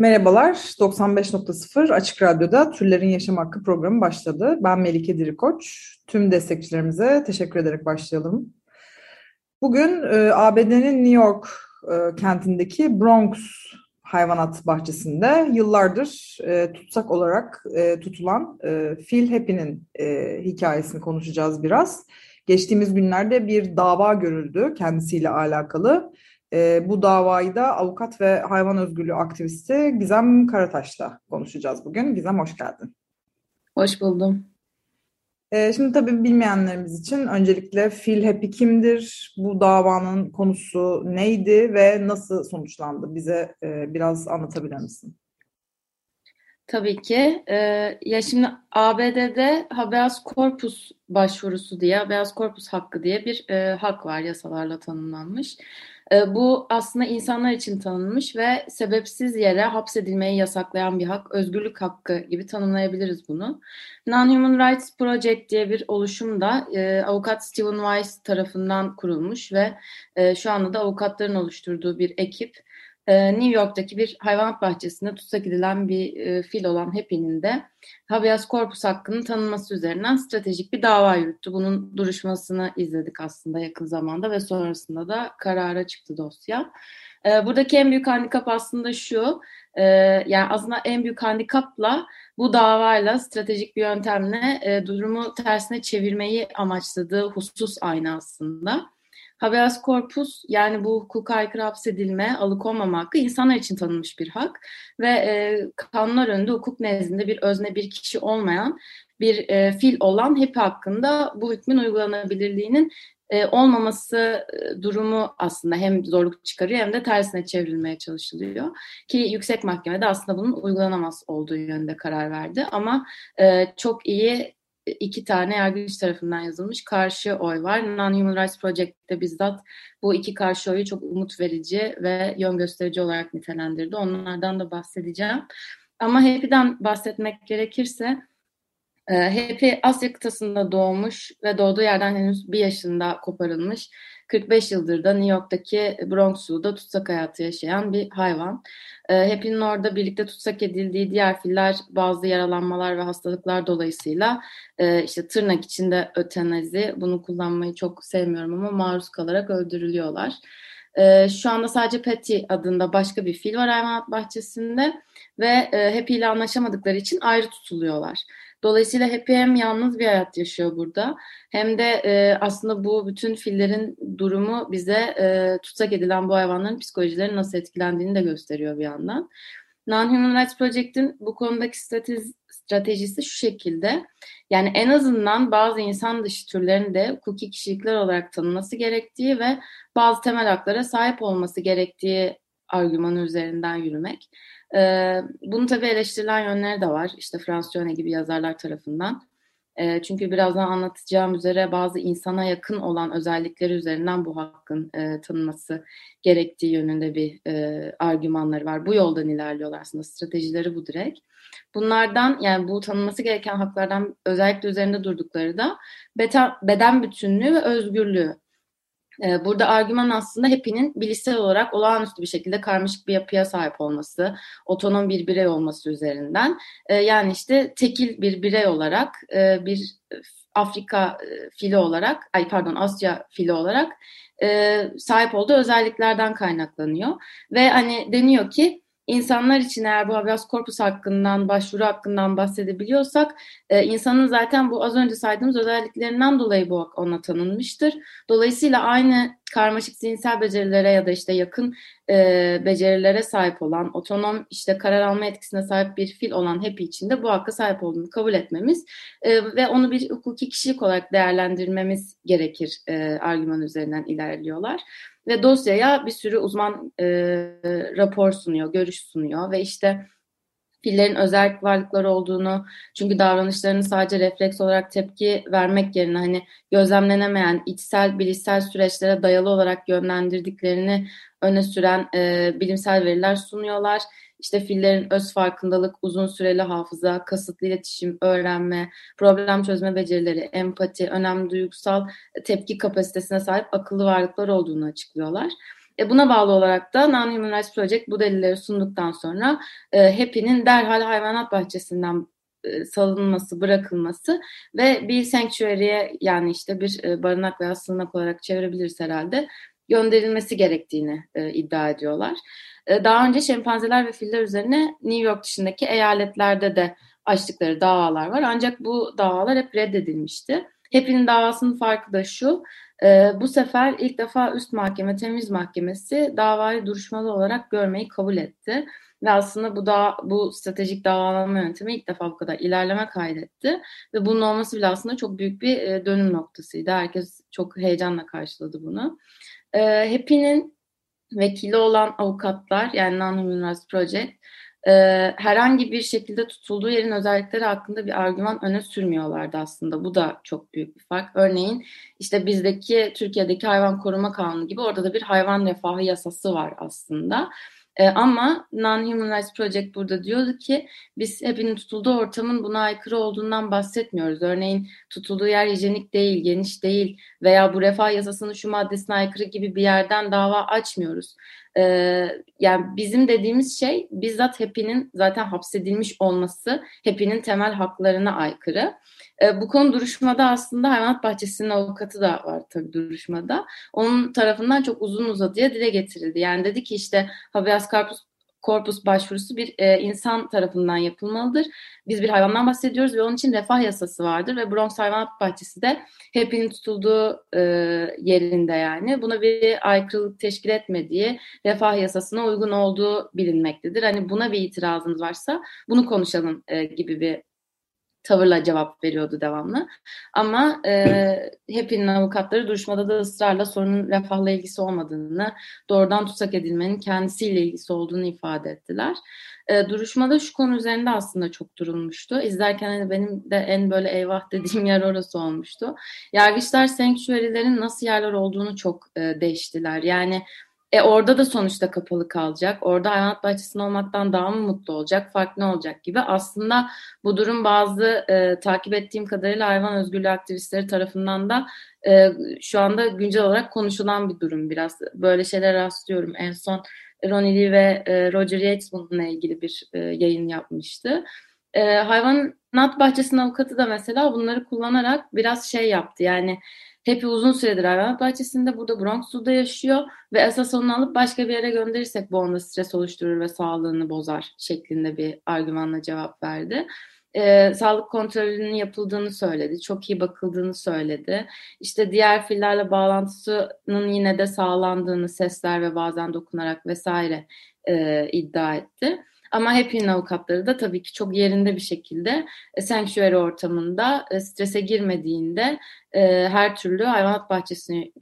Merhabalar, 95.0 Açık Radyo'da Türlerin Yaşam Hakkı programı başladı. Ben Melike Dirikoç. Tüm destekçilerimize teşekkür ederek başlayalım. Bugün e, ABD'nin New York e, kentindeki Bronx hayvanat bahçesinde yıllardır e, tutsak olarak tutulan e, Phil Happy'nin hikayesini konuşacağız biraz. Geçtiğimiz günlerde bir dava görüldü kendisiyle alakalı. E, bu davayı da avukat ve hayvan özgürlüğü aktivisti Gizem Karataş'la konuşacağız bugün. Gizem hoş geldin. Hoş buldum. E, şimdi tabii bilmeyenlerimiz için öncelikle Phil Happy kimdir? Bu davanın konusu neydi ve nasıl sonuçlandı? Bize e, biraz anlatabilir misin? Tabii ki. Ee, ya şimdi ABD'de habeas corpus başvurusu diye, habeas corpus hakkı diye bir e, hak var yasalarla tanımlanmış. E, bu aslında insanlar için tanınmış ve sebepsiz yere hapsedilmeyi yasaklayan bir hak, özgürlük hakkı gibi tanımlayabiliriz bunu. Non-Human Rights Project diye bir oluşum da e, avukat Stephen Weiss tarafından kurulmuş ve e, şu anda da avukatların oluşturduğu bir ekip e, New York'taki bir hayvanat bahçesinde tutsak edilen bir e, fil olan Happy'nin de habeas corpus hakkının tanınması üzerinden stratejik bir dava yürüttü. Bunun duruşmasını izledik aslında yakın zamanda ve sonrasında da karara çıktı dosya. E, buradaki en büyük handikap aslında şu, e, yani aslında en büyük handikapla bu davayla stratejik bir yöntemle e, durumu tersine çevirmeyi amaçladığı husus aynı aslında. Habeas corpus yani bu hukuka aykırı hapsedilme, alıkonmama hakkı insanlar için tanınmış bir hak ve e, kanunlar önünde hukuk nezdinde bir özne bir kişi olmayan bir e, fil olan Happy hakkında bu hükmün uygulanabilirliğinin e, olmaması e, durumu aslında hem zorluk çıkarıyor hem de tersine çevrilmeye çalışılıyor. Ki yüksek mahkemede aslında bunun uygulanamaz olduğu yönde karar verdi ama e, çok iyi iki tane yargıç tarafından yazılmış karşı oy var. Non-Human Rights Project'te bizzat bu iki karşı oyu çok umut verici ve yön gösterici olarak nitelendirdi. Onlardan da bahsedeceğim. Ama Happy'den bahsetmek gerekirse Happy Asya kıtasında doğmuş ve doğduğu yerden henüz bir yaşında koparılmış. 45 yıldır da New York'taki Bronx Zoo'da tutsak hayatı yaşayan bir hayvan. Happy'nin orada birlikte tutsak edildiği diğer filler bazı yaralanmalar ve hastalıklar dolayısıyla işte tırnak içinde ötenazi bunu kullanmayı çok sevmiyorum ama maruz kalarak öldürülüyorlar. Şu anda sadece Patty adında başka bir fil var hayvanat bahçesinde ve Happy ile anlaşamadıkları için ayrı tutuluyorlar. Dolayısıyla Happy hem yalnız bir hayat yaşıyor burada hem de e, aslında bu bütün fillerin durumu bize e, tutsak edilen bu hayvanların psikolojileri nasıl etkilendiğini de gösteriyor bir yandan. Non-Human Rights Project'in bu konudaki strateji, stratejisi şu şekilde. Yani en azından bazı insan dışı türlerin de hukuki kişilikler olarak tanınması gerektiği ve bazı temel haklara sahip olması gerektiği argümanı üzerinden yürümek. Ee, bunu tabii eleştirilen yönleri de var. İşte Frans gibi yazarlar tarafından. E, çünkü birazdan anlatacağım üzere bazı insana yakın olan özellikleri üzerinden bu hakkın e, tanınması gerektiği yönünde bir e, argümanları var. Bu yoldan ilerliyorlar aslında. Stratejileri bu direkt. Bunlardan yani bu tanınması gereken haklardan özellikle üzerinde durdukları da beden, beden bütünlüğü ve özgürlüğü. Burada argüman aslında Happy'nin bilişsel olarak olağanüstü bir şekilde karmaşık bir yapıya sahip olması, otonom bir birey olması üzerinden. Yani işte tekil bir birey olarak bir Afrika fili olarak, ay pardon Asya fili olarak sahip olduğu özelliklerden kaynaklanıyor. Ve hani deniyor ki insanlar için eğer bu habeas corpus hakkından, başvuru hakkından bahsedebiliyorsak e, insanın zaten bu az önce saydığımız özelliklerinden dolayı bu ona tanınmıştır. Dolayısıyla aynı karmaşık zihinsel becerilere ya da işte yakın e, becerilere sahip olan, otonom işte karar alma etkisine sahip bir fil olan Happy için de bu hakka sahip olduğunu kabul etmemiz e, ve onu bir hukuki kişilik olarak değerlendirmemiz gerekir e, argüman üzerinden ilerliyorlar. Ve dosyaya bir sürü uzman e, rapor sunuyor, görüş sunuyor ve işte fillerin özel varlıklar olduğunu çünkü davranışlarını sadece refleks olarak tepki vermek yerine hani gözlemlenemeyen içsel bilişsel süreçlere dayalı olarak yönlendirdiklerini öne süren e, bilimsel veriler sunuyorlar. İşte fillerin öz farkındalık, uzun süreli hafıza, kasıtlı iletişim, öğrenme, problem çözme becerileri, empati, önemli duygusal tepki kapasitesine sahip akıllı varlıklar olduğunu açıklıyorlar. E buna bağlı olarak da Non-Human Rights Project bu delilleri sunduktan sonra e, Happy'nin derhal hayvanat bahçesinden e, salınması, bırakılması ve bir sanctuary'e yani işte bir e, barınak veya sığınak olarak çevirebiliriz herhalde gönderilmesi gerektiğini e, iddia ediyorlar. E, daha önce şempanzeler ve filler üzerine New York dışındaki eyaletlerde de açtıkları davalar var. Ancak bu davalar hep reddedilmişti. Hepinin davasının farkı da şu, e, bu sefer ilk defa üst mahkeme, temiz mahkemesi davayı duruşmalı olarak görmeyi kabul etti. Ve aslında bu da bu stratejik davalama yöntemi ilk defa bu kadar ilerleme kaydetti. Ve bunun olması bile aslında çok büyük bir e, dönüm noktasıydı. Herkes çok heyecanla karşıladı bunu. E, Happy'nin vekili olan avukatlar yani Non-Human Rights Project e, herhangi bir şekilde tutulduğu yerin özellikleri hakkında bir argüman öne sürmüyorlardı aslında. Bu da çok büyük bir fark. Örneğin işte bizdeki Türkiye'deki hayvan koruma kanunu gibi orada da bir hayvan refahı yasası var aslında. E, ama Non-Human Rights Project burada diyordu ki biz hepinin tutulduğu ortamın buna aykırı olduğundan bahsetmiyoruz. Örneğin tutulduğu yer hijyenik değil, geniş değil veya bu refah yasasının şu maddesine aykırı gibi bir yerden dava açmıyoruz. E, yani bizim dediğimiz şey bizzat Happy'nin zaten hapsedilmiş olması Happy'nin temel haklarına aykırı. E, bu konu duruşmada aslında hayvanat bahçesinin avukatı da var tabii duruşmada. Onun tarafından çok uzun uzadıya dile getirildi. Yani dedi ki işte habeas corpus korpus başvurusu bir e, insan tarafından yapılmalıdır. Biz bir hayvandan bahsediyoruz ve onun için refah yasası vardır ve Bronx Hayvanat Bahçesi de hepinin tutulduğu e, yerinde yani buna bir aykırılık teşkil etmediği refah yasasına uygun olduğu bilinmektedir. Hani buna bir itirazınız varsa bunu konuşalım e, gibi bir tavırla cevap veriyordu devamlı. Ama e, hepinin avukatları duruşmada da ısrarla sorunun refahla ilgisi olmadığını, doğrudan tutsak edilmenin kendisiyle ilgisi olduğunu ifade ettiler. E, duruşmada şu konu üzerinde aslında çok durulmuştu. İzlerken hani benim de en böyle eyvah dediğim yer orası olmuştu. Yargıçlar sanctuary'lerin nasıl yerler olduğunu çok e, değiştiler. Yani e orada da sonuçta kapalı kalacak. Orada hayvanat bahçesinde olmaktan daha mı mutlu olacak, farklı olacak gibi. Aslında bu durum bazı e, takip ettiğim kadarıyla hayvan özgürlüğü aktivistleri tarafından da e, şu anda güncel olarak konuşulan bir durum biraz. Böyle şeyler rastlıyorum. En son Ronnie Lee ve e, Roger Yates bununla ilgili bir e, yayın yapmıştı. E, hayvanat bahçesinin avukatı da mesela bunları kullanarak biraz şey yaptı. Yani Happy uzun süredir hayvanat bahçesinde burada Bronx'da yaşıyor ve esas onu alıp başka bir yere gönderirsek bu onda stres oluşturur ve sağlığını bozar şeklinde bir argümanla cevap verdi. Ee, sağlık kontrolünün yapıldığını söyledi. Çok iyi bakıldığını söyledi. İşte diğer fillerle bağlantısının yine de sağlandığını sesler ve bazen dokunarak vesaire e, iddia etti. Ama Happy'nin avukatları da tabii ki çok yerinde bir şekilde e, sanctuary ortamında e, strese girmediğinde e, her türlü hayvanat bahçesine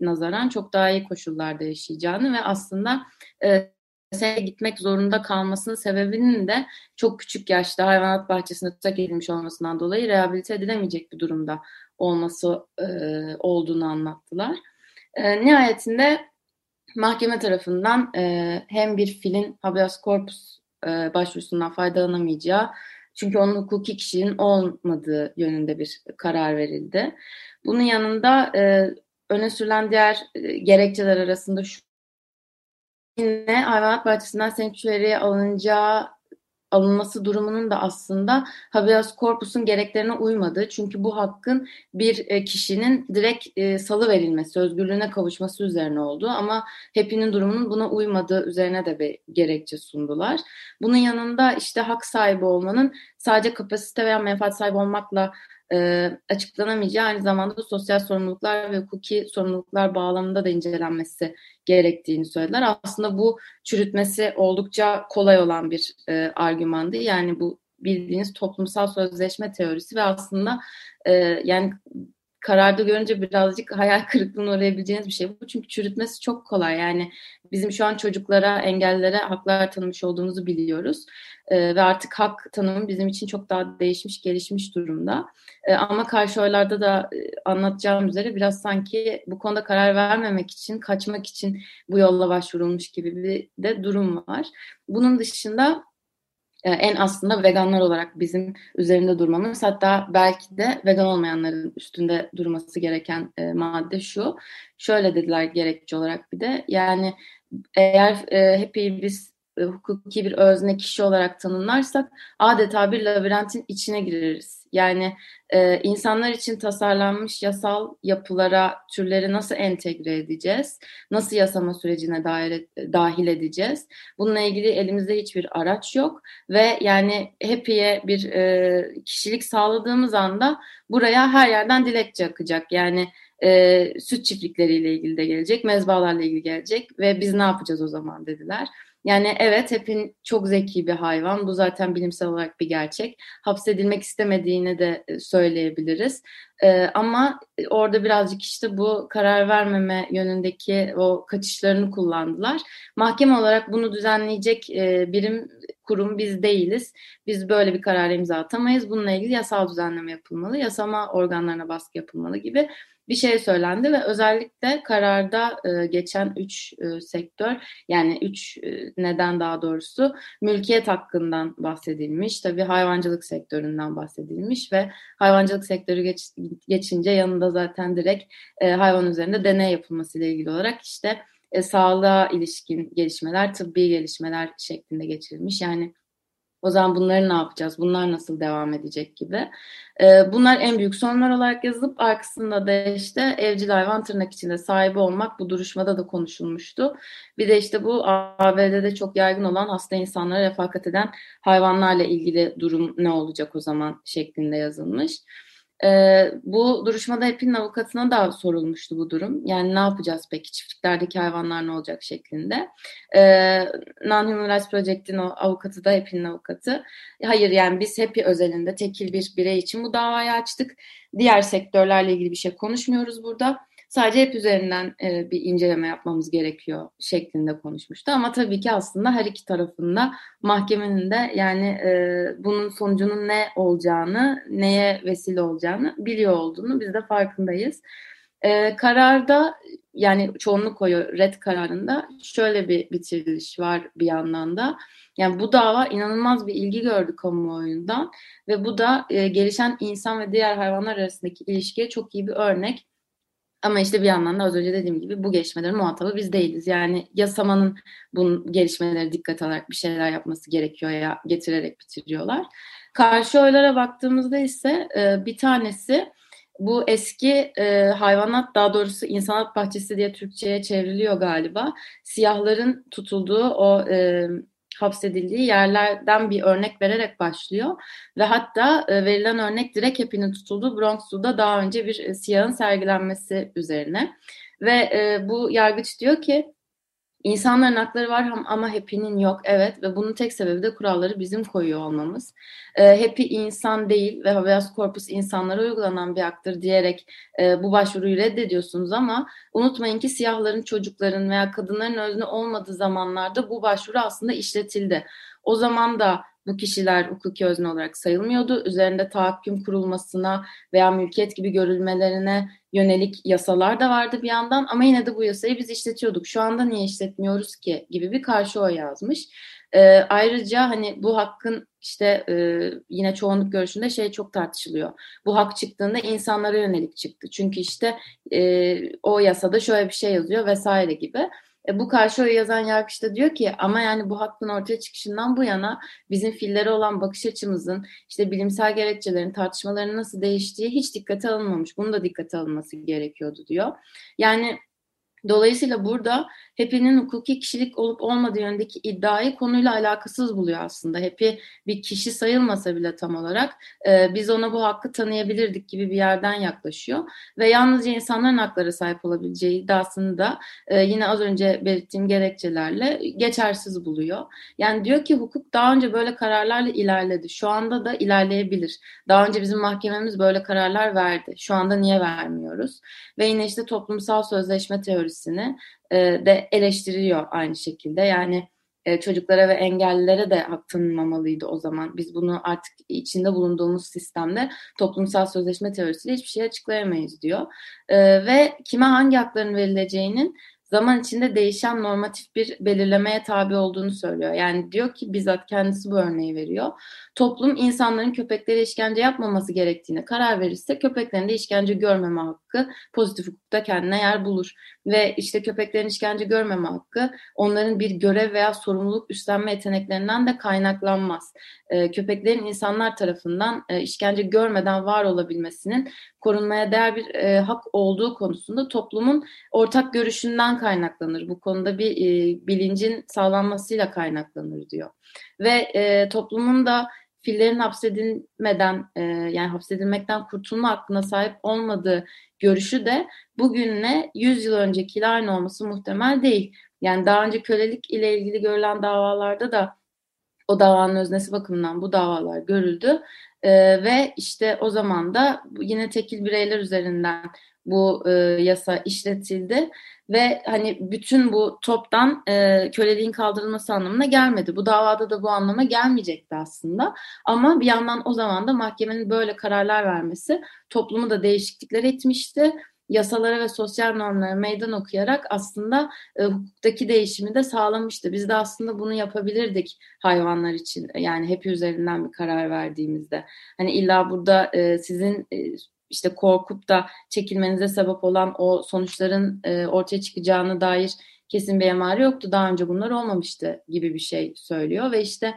nazaran çok daha iyi koşullarda yaşayacağını ve aslında e, gitmek zorunda kalmasının sebebinin de çok küçük yaşta hayvanat bahçesinde tutsak edilmiş olmasından dolayı rehabilite edilemeyecek bir durumda olması e, olduğunu anlattılar. Nihayetinde mahkeme tarafından hem bir filin habeas corpus e, başvurusundan faydalanamayacağı çünkü onun hukuki kişinin olmadığı yönünde bir karar verildi. Bunun yanında e, öne sürülen diğer e, gerekçeler arasında şu yine hayvanat bahçesinden sanctuary'e alınacağı alınması durumunun da aslında habeas corpus'un gereklerine uymadığı. Çünkü bu hakkın bir e, kişinin direkt e, salı verilmesi, özgürlüğüne kavuşması üzerine oldu. Ama Happy'nin durumunun buna uymadığı üzerine de bir gerekçe sundular. Bunun yanında işte hak sahibi olmanın sadece kapasite veya menfaat sahibi olmakla e, açıklanamayacağı aynı zamanda sosyal sorumluluklar ve hukuki sorumluluklar bağlamında da incelenmesi gerektiğini söylediler. Aslında bu çürütmesi oldukça kolay olan bir e, argümandı. Yani bu bildiğiniz toplumsal sözleşme teorisi ve aslında e, yani kararda görünce birazcık hayal kırıklığına uğrayabileceğiniz bir şey bu. Çünkü çürütmesi çok kolay. Yani bizim şu an çocuklara, engellilere haklar tanımış olduğumuzu biliyoruz. E, ve artık hak tanımı bizim için çok daha değişmiş, gelişmiş durumda. E, ama karşı oylarda da e, anlatacağım üzere biraz sanki bu konuda karar vermemek için, kaçmak için bu yolla başvurulmuş gibi bir de durum var. Bunun dışında e, en aslında veganlar olarak bizim üzerinde durmamız hatta belki de vegan olmayanların üstünde durması gereken e, madde şu. Şöyle dediler gerekçe olarak bir de yani eğer e, hep biz e, hukuki bir özne kişi olarak tanımlarsak adeta bir labirentin içine gireriz. Yani e, insanlar için tasarlanmış yasal yapılara türleri nasıl entegre edeceğiz? Nasıl yasama sürecine dair, dahil edeceğiz? Bununla ilgili elimizde hiçbir araç yok ve yani Happy'ye bir e, kişilik sağladığımız anda buraya her yerden dilekçe akacak. Yani e, süt çiftlikleriyle ilgili de gelecek, mezbalarla ilgili gelecek ve biz ne yapacağız o zaman dediler. Yani evet hepin çok zeki bir hayvan. Bu zaten bilimsel olarak bir gerçek. Hapsedilmek istemediğini de e, söyleyebiliriz. Ee, ama orada birazcık işte bu karar vermeme yönündeki o kaçışlarını kullandılar. Mahkeme olarak bunu düzenleyecek e, birim kurum biz değiliz. Biz böyle bir karara imza atamayız. Bununla ilgili yasal düzenleme yapılmalı, yasama organlarına baskı yapılmalı gibi bir şey söylendi ve özellikle kararda e, geçen üç e, sektör yani üç e, neden daha doğrusu mülkiyet hakkından bahsedilmiş. Tabii hayvancılık sektöründen bahsedilmiş ve hayvancılık sektörü geç, geçince yanında zaten direkt e, hayvan üzerinde deney yapılması ile ilgili olarak işte e, sağlığa ilişkin gelişmeler, tıbbi gelişmeler şeklinde geçirilmiş. Yani o zaman bunları ne yapacağız? Bunlar nasıl devam edecek gibi. Ee, bunlar en büyük sorunlar olarak yazılıp arkasında da işte evcil hayvan tırnak içinde sahibi olmak bu duruşmada da konuşulmuştu. Bir de işte bu ABD'de çok yaygın olan hasta insanlara refakat eden hayvanlarla ilgili durum ne olacak o zaman şeklinde yazılmış. E, bu duruşmada Epin'in avukatına da sorulmuştu bu durum. Yani ne yapacağız peki çiftliklerdeki hayvanlar ne olacak şeklinde. E, Non-Human Rights Project'in o avukatı da Epin'in avukatı. Hayır yani biz Happy özelinde tekil bir birey için bu davayı açtık. Diğer sektörlerle ilgili bir şey konuşmuyoruz burada sadece hep üzerinden e, bir inceleme yapmamız gerekiyor şeklinde konuşmuştu. Ama tabii ki aslında her iki tarafında mahkemenin de yani e, bunun sonucunun ne olacağını, neye vesile olacağını biliyor olduğunu biz de farkındayız. E, kararda yani çoğunluk koyu red kararında şöyle bir bitiriliş var bir yandan da. Yani bu dava inanılmaz bir ilgi gördü kamuoyundan ve bu da e, gelişen insan ve diğer hayvanlar arasındaki ilişkiye çok iyi bir örnek. Ama işte bir yandan da az önce dediğim gibi bu gelişmelerin muhatabı biz değiliz. Yani yasamanın bu gelişmeleri dikkat alarak bir şeyler yapması gerekiyor ya getirerek bitiriyorlar. Karşı oylara baktığımızda ise e, bir tanesi bu eski e, hayvanat daha doğrusu insanat bahçesi diye Türkçe'ye çevriliyor galiba. Siyahların tutulduğu o e, hapsedildiği yerlerden bir örnek vererek başlıyor. Ve hatta e, verilen örnek direkt hepinin tutulduğu Bronx'da daha önce bir e, siyahın sergilenmesi üzerine. Ve e, bu yargıç diyor ki İnsanların hakları var ama happy'nin yok. Evet ve bunun tek sebebi de kuralları bizim koyuyor olmamız. E, happy insan değil ve habeas corpus insanlara uygulanan bir haktır diyerek e, bu başvuruyu reddediyorsunuz ama unutmayın ki siyahların, çocukların veya kadınların özne olmadığı zamanlarda bu başvuru aslında işletildi. O zaman da bu kişiler hukuki özne olarak sayılmıyordu. Üzerinde tahakküm kurulmasına veya mülkiyet gibi görülmelerine yönelik yasalar da vardı bir yandan ama yine de bu yasayı biz işletiyorduk. Şu anda niye işletmiyoruz ki gibi bir karşı oy yazmış. E, ayrıca hani bu hakkın işte e, yine çoğunluk görüşünde şey çok tartışılıyor. Bu hak çıktığında insanlara yönelik çıktı. Çünkü işte e, o yasada şöyle bir şey yazıyor vesaire gibi. E, bu karşı oyu yazan yargıç da diyor ki ama yani bu hakkın ortaya çıkışından bu yana bizim fillere olan bakış açımızın işte bilimsel gerekçelerin tartışmaların nasıl değiştiği hiç dikkate alınmamış. Bunu da dikkate alınması gerekiyordu diyor. Yani Dolayısıyla burada Happy'nin hukuki kişilik olup olmadığı yönündeki iddiayı konuyla alakasız buluyor aslında. Happy bir kişi sayılmasa bile tam olarak e, biz ona bu hakkı tanıyabilirdik gibi bir yerden yaklaşıyor. Ve yalnızca insanların hakları sahip olabileceği iddiasını da e, yine az önce belirttiğim gerekçelerle geçersiz buluyor. Yani diyor ki hukuk daha önce böyle kararlarla ilerledi. Şu anda da ilerleyebilir. Daha önce bizim mahkememiz böyle kararlar verdi. Şu anda niye vermiyoruz? Ve yine işte toplumsal sözleşme teorisi teorisini e, de eleştiriyor aynı şekilde. Yani e, çocuklara ve engellilere de hak tanınmamalıydı o zaman. Biz bunu artık içinde bulunduğumuz sistemde toplumsal sözleşme teorisiyle hiçbir şey açıklayamayız diyor. E, ve kime hangi hakların verileceğinin zaman içinde değişen normatif bir belirlemeye tabi olduğunu söylüyor. Yani diyor ki bizzat kendisi bu örneği veriyor. Toplum insanların köpeklere işkence yapmaması gerektiğine karar verirse köpeklerin de işkence görmeme hakkı pozitif hukukta kendine yer bulur. Ve işte köpeklerin işkence görmeme hakkı onların bir görev veya sorumluluk üstlenme yeteneklerinden de kaynaklanmaz. E, köpeklerin insanlar tarafından e, işkence görmeden var olabilmesinin korunmaya değer bir e, hak olduğu konusunda toplumun ortak görüşünden kaynaklanır. Bu konuda bir e, bilincin sağlanmasıyla kaynaklanır diyor. Ve e, toplumun da fillerin hapsedilmeden e, yani hapsedilmekten kurtulma hakkına sahip olmadığı görüşü de bugünle 100 yıl öncekiyle aynı olması muhtemel değil. Yani daha önce kölelik ile ilgili görülen davalarda da o davanın öznesi bakımından bu davalar görüldü. Ee, ve işte o zaman da yine tekil bireyler üzerinden bu e, yasa işletildi ve hani bütün bu toptan e, köleliğin kaldırılması anlamına gelmedi. Bu davada da bu anlama gelmeyecekti aslında. Ama bir yandan o zaman da mahkemenin böyle kararlar vermesi toplumu da değişiklikler etmişti. Yasalara ve sosyal normlara meydan okuyarak aslında e, hukuktaki değişimi de sağlamıştı. Biz de aslında bunu yapabilirdik hayvanlar için. Yani hep üzerinden bir karar verdiğimizde. Hani illa burada e, sizin e, işte korkup da çekilmenize sebep olan o sonuçların e, ortaya çıkacağına dair kesin bir emare yoktu. Daha önce bunlar olmamıştı gibi bir şey söylüyor ve işte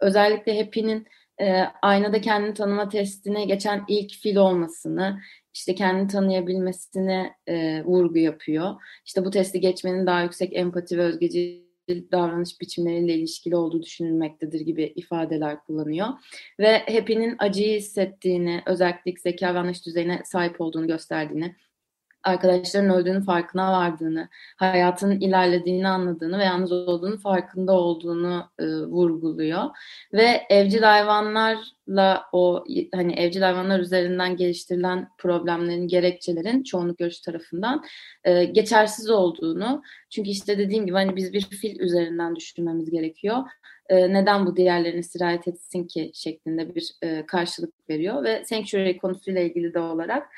özellikle Happy'nin e, aynada kendini tanıma testine geçen ilk fil olmasını, işte kendini tanıyabilmesine e, vurgu yapıyor. İşte bu testi geçmenin daha yüksek empati ve özgeci davranış biçimleriyle ilişkili olduğu düşünülmektedir gibi ifadeler kullanıyor. Ve Happy'nin acıyı hissettiğini, özellikle zeka ve anlayış düzeyine sahip olduğunu gösterdiğini, arkadaşların öldüğünün farkına vardığını, hayatının ilerlediğini anladığını ve yalnız olduğunu farkında olduğunu e, vurguluyor. Ve evcil hayvanlarla o hani evcil hayvanlar üzerinden geliştirilen problemlerin, gerekçelerin çoğunluk görüş tarafından e, geçersiz olduğunu. Çünkü işte dediğim gibi hani biz bir fil üzerinden düşünmemiz gerekiyor. E, neden bu diğerlerine sirayet etsin ki şeklinde bir e, karşılık veriyor ve Sanctuary konusuyla ilgili de olarak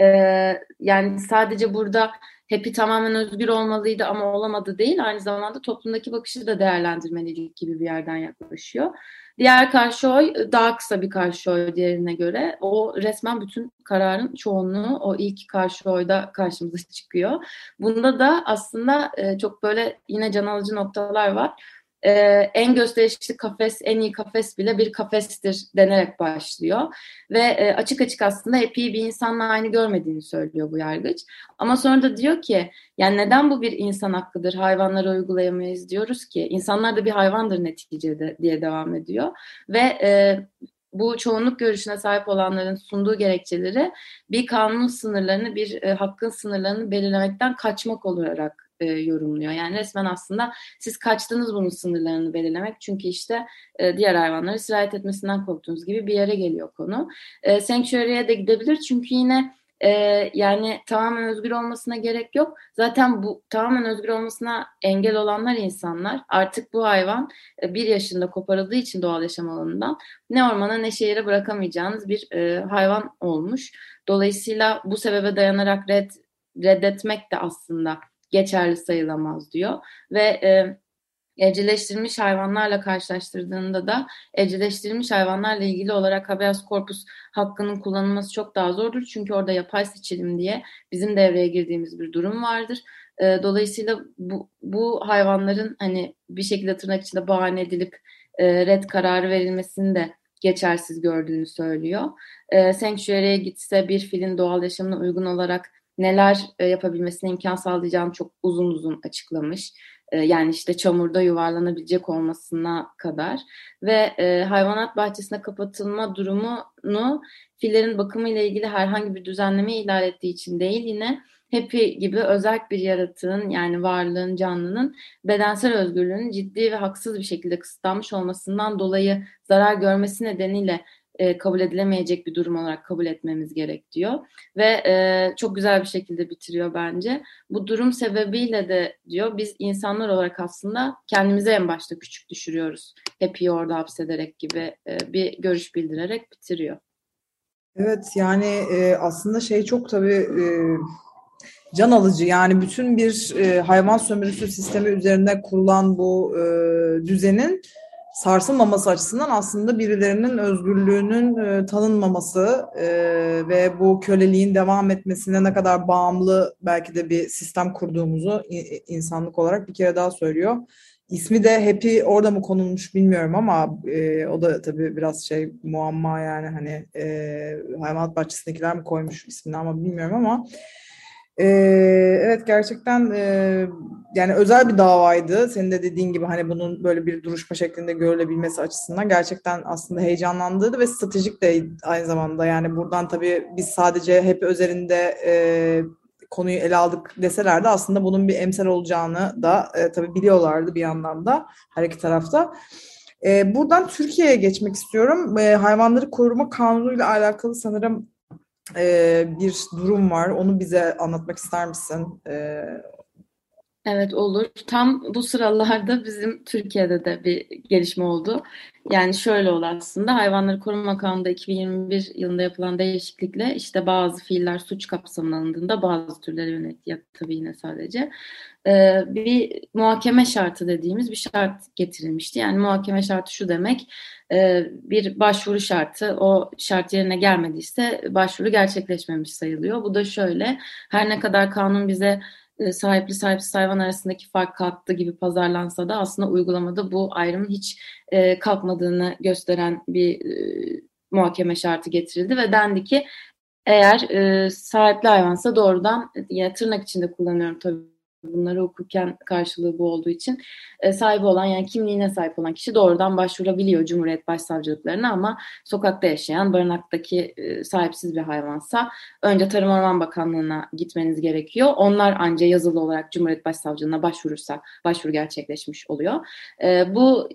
ee, yani sadece burada Happy tamamen özgür olmalıydı ama olamadı değil. Aynı zamanda toplumdaki bakışı da değerlendirmeliydik gibi bir yerden yaklaşıyor. Diğer karşı oy daha kısa bir karşı oy diğerine göre. O resmen bütün kararın çoğunluğu o ilk karşı oyda karşımıza çıkıyor. Bunda da aslında çok böyle yine can alıcı noktalar var e, en gösterişli kafes, en iyi kafes bile bir kafestir denerek başlıyor. Ve e, açık açık aslında hep iyi bir insanla aynı görmediğini söylüyor bu yargıç. Ama sonra da diyor ki yani neden bu bir insan hakkıdır, hayvanlara uygulayamayız diyoruz ki insanlar da bir hayvandır neticede diye devam ediyor. Ve e, bu çoğunluk görüşüne sahip olanların sunduğu gerekçeleri bir kanun sınırlarını, bir e, hakkın sınırlarını belirlemekten kaçmak olarak e, yorumluyor. Yani resmen aslında siz kaçtınız bunun sınırlarını belirlemek. Çünkü işte e, diğer hayvanları sirayet etmesinden korktuğunuz gibi bir yere geliyor konu. E, Sanctuary'e de gidebilir çünkü yine e, yani tamamen özgür olmasına gerek yok. Zaten bu tamamen özgür olmasına engel olanlar insanlar. Artık bu hayvan e, bir yaşında koparıldığı için doğal yaşam alanından ne ormana ne şehire bırakamayacağınız bir e, hayvan olmuş. Dolayısıyla bu sebebe dayanarak red, reddetmek de aslında geçerli sayılamaz diyor. Ve e, evcilleştirilmiş hayvanlarla karşılaştırdığında da evcilleştirilmiş hayvanlarla ilgili olarak habeas corpus hakkının kullanılması çok daha zordur. Çünkü orada yapay seçilim diye bizim devreye girdiğimiz bir durum vardır. E, dolayısıyla bu, bu hayvanların hani bir şekilde tırnak içinde bahane edilip e, red kararı verilmesini de geçersiz gördüğünü söylüyor. E, Sanctuary'e gitse bir filin doğal yaşamına uygun olarak neler e, yapabilmesine imkan sağlayacağını çok uzun uzun açıklamış. E, yani işte çamurda yuvarlanabilecek olmasına kadar ve e, hayvanat bahçesine kapatılma durumunu fillerin bakımı ile ilgili herhangi bir düzenleme ihlal ettiği için değil yine Happy gibi özel bir yaratığın yani varlığın, canlının bedensel özgürlüğünün ciddi ve haksız bir şekilde kısıtlanmış olmasından dolayı zarar görmesi nedeniyle e, kabul edilemeyecek bir durum olarak kabul etmemiz gerek diyor. Ve e, çok güzel bir şekilde bitiriyor bence. Bu durum sebebiyle de diyor biz insanlar olarak aslında kendimize en başta küçük düşürüyoruz. Happy'yi orada hapsederek gibi e, bir görüş bildirerek bitiriyor. Evet yani e, aslında şey çok tabii e, can alıcı yani bütün bir e, hayvan sömürüsü sistemi üzerinde kurulan bu e, düzenin sarsılmaması açısından aslında birilerinin özgürlüğünün e, tanınmaması e, ve bu köleliğin devam etmesine ne kadar bağımlı belki de bir sistem kurduğumuzu insanlık olarak bir kere daha söylüyor. İsmi de Happy orada mı konulmuş bilmiyorum ama e, o da tabii biraz şey muamma yani hani e, hayvanat bahçesindekiler mi koymuş ismini ama bilmiyorum ama e, evet gerçekten e, yani özel bir davaydı. Senin de dediğin gibi hani bunun böyle bir duruşma şeklinde görülebilmesi açısından gerçekten aslında heyecanlandırdı ve stratejik de aynı zamanda yani buradan tabii biz sadece hep üzerinde e, konuyu ele aldık deseler de aslında bunun bir emsal olacağını da e, tabii biliyorlardı bir yandan da her iki tarafta. E, buradan Türkiye'ye geçmek istiyorum. E, hayvanları koruma kanunu ile alakalı sanırım e, bir durum var. Onu bize anlatmak ister misin? E, Evet olur. Tam bu sıralarda bizim Türkiye'de de bir gelişme oldu. Yani şöyle oldu aslında hayvanları koruma kanununda 2021 yılında yapılan değişiklikle işte bazı fiiller suç kapsamına alındığında bazı türlere yönelik ya tabii yine sadece e, bir muhakeme şartı dediğimiz bir şart getirilmişti. Yani muhakeme şartı şu demek e, bir başvuru şartı o şart yerine gelmediyse başvuru gerçekleşmemiş sayılıyor. Bu da şöyle her ne kadar kanun bize sahipli sahipsiz hayvan arasındaki fark kalktı gibi pazarlansa da aslında uygulamada bu ayrımın hiç e, kalkmadığını gösteren bir e, muhakeme şartı getirildi ve dendi ki eğer e, sahipli hayvansa doğrudan yine tırnak içinde kullanıyorum tabii bunları hukuken karşılığı bu olduğu için e, sahibi olan yani kimliğine sahip olan kişi doğrudan başvurabiliyor Cumhuriyet Başsavcılıklarına ama sokakta yaşayan barınaktaki e, sahipsiz bir hayvansa önce Tarım Orman Bakanlığı'na gitmeniz gerekiyor. Onlar anca yazılı olarak Cumhuriyet Başsavcılığına başvurursa başvuru gerçekleşmiş oluyor. E, bu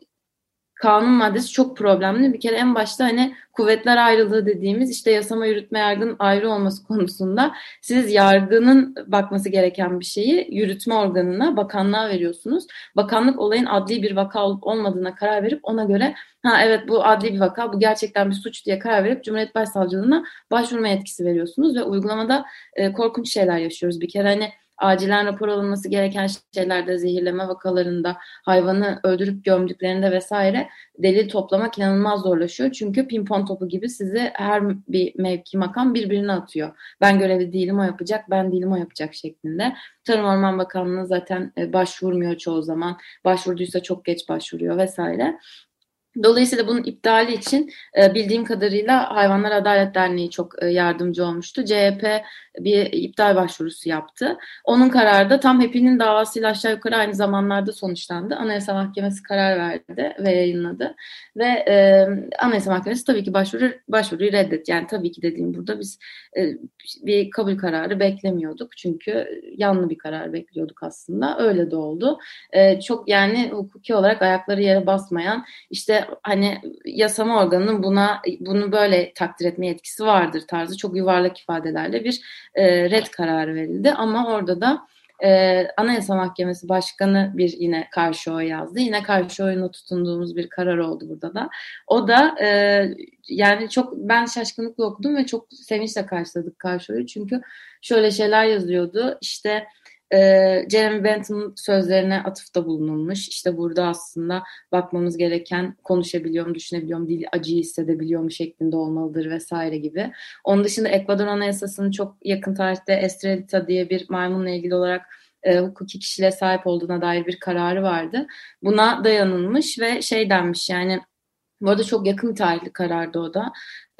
kanun maddesi çok problemli. Bir kere en başta hani kuvvetler ayrılığı dediğimiz işte yasama yürütme yargının ayrı olması konusunda siz yargının bakması gereken bir şeyi yürütme organına, bakanlığa veriyorsunuz. Bakanlık olayın adli bir vaka olup olmadığına karar verip ona göre ha evet bu adli bir vaka, bu gerçekten bir suç diye karar verip Cumhuriyet Başsavcılığına başvurma yetkisi veriyorsunuz ve uygulamada e, korkunç şeyler yaşıyoruz. Bir kere hani acilen rapor alınması gereken şeylerde zehirleme vakalarında hayvanı öldürüp gömdüklerinde vesaire delil toplamak inanılmaz zorlaşıyor. Çünkü pimpon topu gibi sizi her bir mevki makam birbirine atıyor. Ben görevli değilim o yapacak, ben değilim o yapacak şeklinde. Tarım Orman Bakanlığı zaten e, başvurmuyor çoğu zaman. Başvurduysa çok geç başvuruyor vesaire. Dolayısıyla bunun iptali için e, bildiğim kadarıyla Hayvanlar Adalet Derneği çok e, yardımcı olmuştu. CHP bir iptal başvurusu yaptı. Onun kararı da tam hepinin davasıyla aşağı yukarı aynı zamanlarda sonuçlandı. Anayasa Mahkemesi karar verdi ve yayınladı. Ve e, Anayasa Mahkemesi tabii ki başvuru başvuruyu reddetti. Yani tabii ki dediğim burada biz e, bir kabul kararı beklemiyorduk. Çünkü yanlı bir karar bekliyorduk aslında. Öyle de oldu. E, çok yani hukuki olarak ayakları yere basmayan işte hani yasama organının buna bunu böyle takdir etme yetkisi vardır tarzı çok yuvarlak ifadelerle bir e, red kararı verildi. Ama orada da e, Anayasa Mahkemesi Başkanı bir yine karşı oy yazdı. Yine karşı oyuna tutunduğumuz bir karar oldu burada da. O da e, yani çok ben şaşkınlıkla okudum ve çok sevinçle karşıladık karşı oyu. Çünkü şöyle şeyler yazıyordu. İşte e, Jeremy Bentham sözlerine atıfta bulunulmuş. İşte burada aslında bakmamız gereken konuşabiliyor mu, düşünebiliyor mu, dil acıyı hissedebiliyor şeklinde olmalıdır vesaire gibi. Onun dışında Ekvador Anayasası'nın çok yakın tarihte Estrelita diye bir maymunla ilgili olarak e, hukuki kişiliğe sahip olduğuna dair bir kararı vardı. Buna dayanılmış ve şey denmiş yani bu arada çok yakın tarihli karardı o da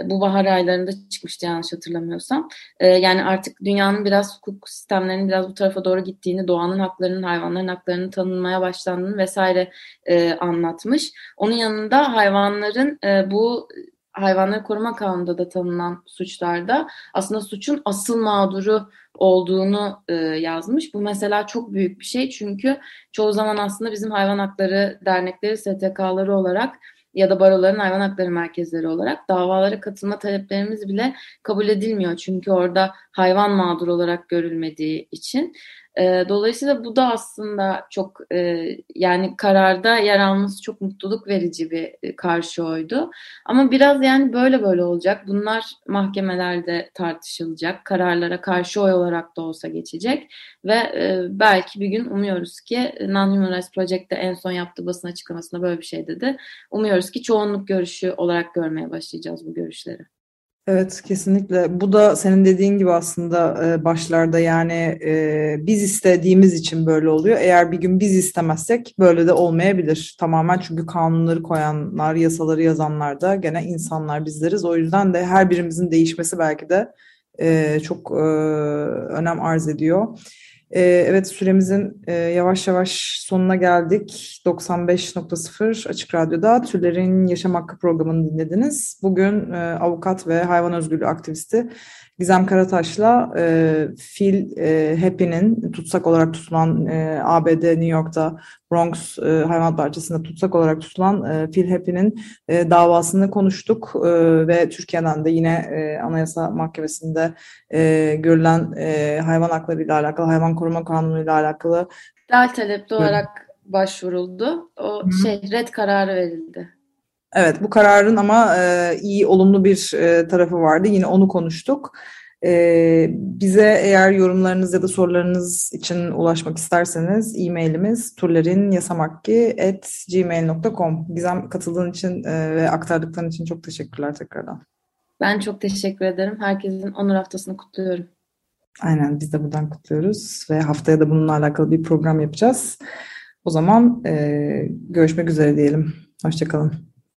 bu bahar aylarında çıkmıştı yanlış hatırlamıyorsam. E, yani artık dünyanın biraz hukuk sistemlerinin biraz bu tarafa doğru gittiğini, doğanın haklarının, hayvanların haklarının tanınmaya başlandığını vesaire e, anlatmış. Onun yanında hayvanların e, bu hayvanları koruma kanununda da tanınan suçlarda aslında suçun asıl mağduru olduğunu e, yazmış. Bu mesela çok büyük bir şey çünkü çoğu zaman aslında bizim hayvan hakları dernekleri, STK'ları olarak ya da baroların hayvan hakları merkezleri olarak davalara katılma taleplerimiz bile kabul edilmiyor. Çünkü orada hayvan mağdur olarak görülmediği için. E, dolayısıyla bu da aslında çok e, yani kararda yer alması çok mutluluk verici bir e, karşı oydu. Ama biraz yani böyle böyle olacak. Bunlar mahkemelerde tartışılacak. Kararlara karşı oy olarak da olsa geçecek. Ve e, belki bir gün umuyoruz ki Non-Human Rights Project'te en son yaptığı basın açıklamasında böyle bir şey dedi. Umuyoruz ki çoğunluk görüşü olarak görmeye başlayacağız bu görüşleri. Evet kesinlikle. Bu da senin dediğin gibi aslında e, başlarda yani e, biz istediğimiz için böyle oluyor. Eğer bir gün biz istemezsek böyle de olmayabilir. Tamamen çünkü kanunları koyanlar, yasaları yazanlar da gene insanlar bizleriz. O yüzden de her birimizin değişmesi belki de e, çok önem arz ediyor. Ee, evet süremizin e, yavaş yavaş sonuna geldik. 95.0 Açık Radyo'da Türlerin Yaşam Hakkı programını dinlediniz. Bugün e, avukat ve hayvan özgürlüğü aktivisti Gizem Karataş'la e, Phil e, Happy'nin tutsak olarak tutulan e, ABD New York'ta Bronx e, hayvan bahçesinde tutsak olarak tutulan e, Phil Happy'nin e, davasını konuştuk e, ve Türkiye'den de yine e, Anayasa Mahkemesi'nde e, görülen e, hayvan hakları ile alakalı, hayvan koruma kanunu ile alakalı Del talepli olarak başvuruldu. O Hı. şey red kararı verildi. Evet, bu kararın ama e, iyi, olumlu bir e, tarafı vardı. Yine onu konuştuk. E, bize eğer yorumlarınız ya da sorularınız için ulaşmak isterseniz e-mailimiz turlerinyasamakki.gmail.com Gizem katıldığın için e, ve aktardıkların için çok teşekkürler tekrardan. Ben çok teşekkür ederim. Herkesin onur haftasını kutluyorum. Aynen biz de buradan kutluyoruz ve haftaya da bununla alakalı bir program yapacağız. O zaman e, görüşmek üzere diyelim. Hoşçakalın.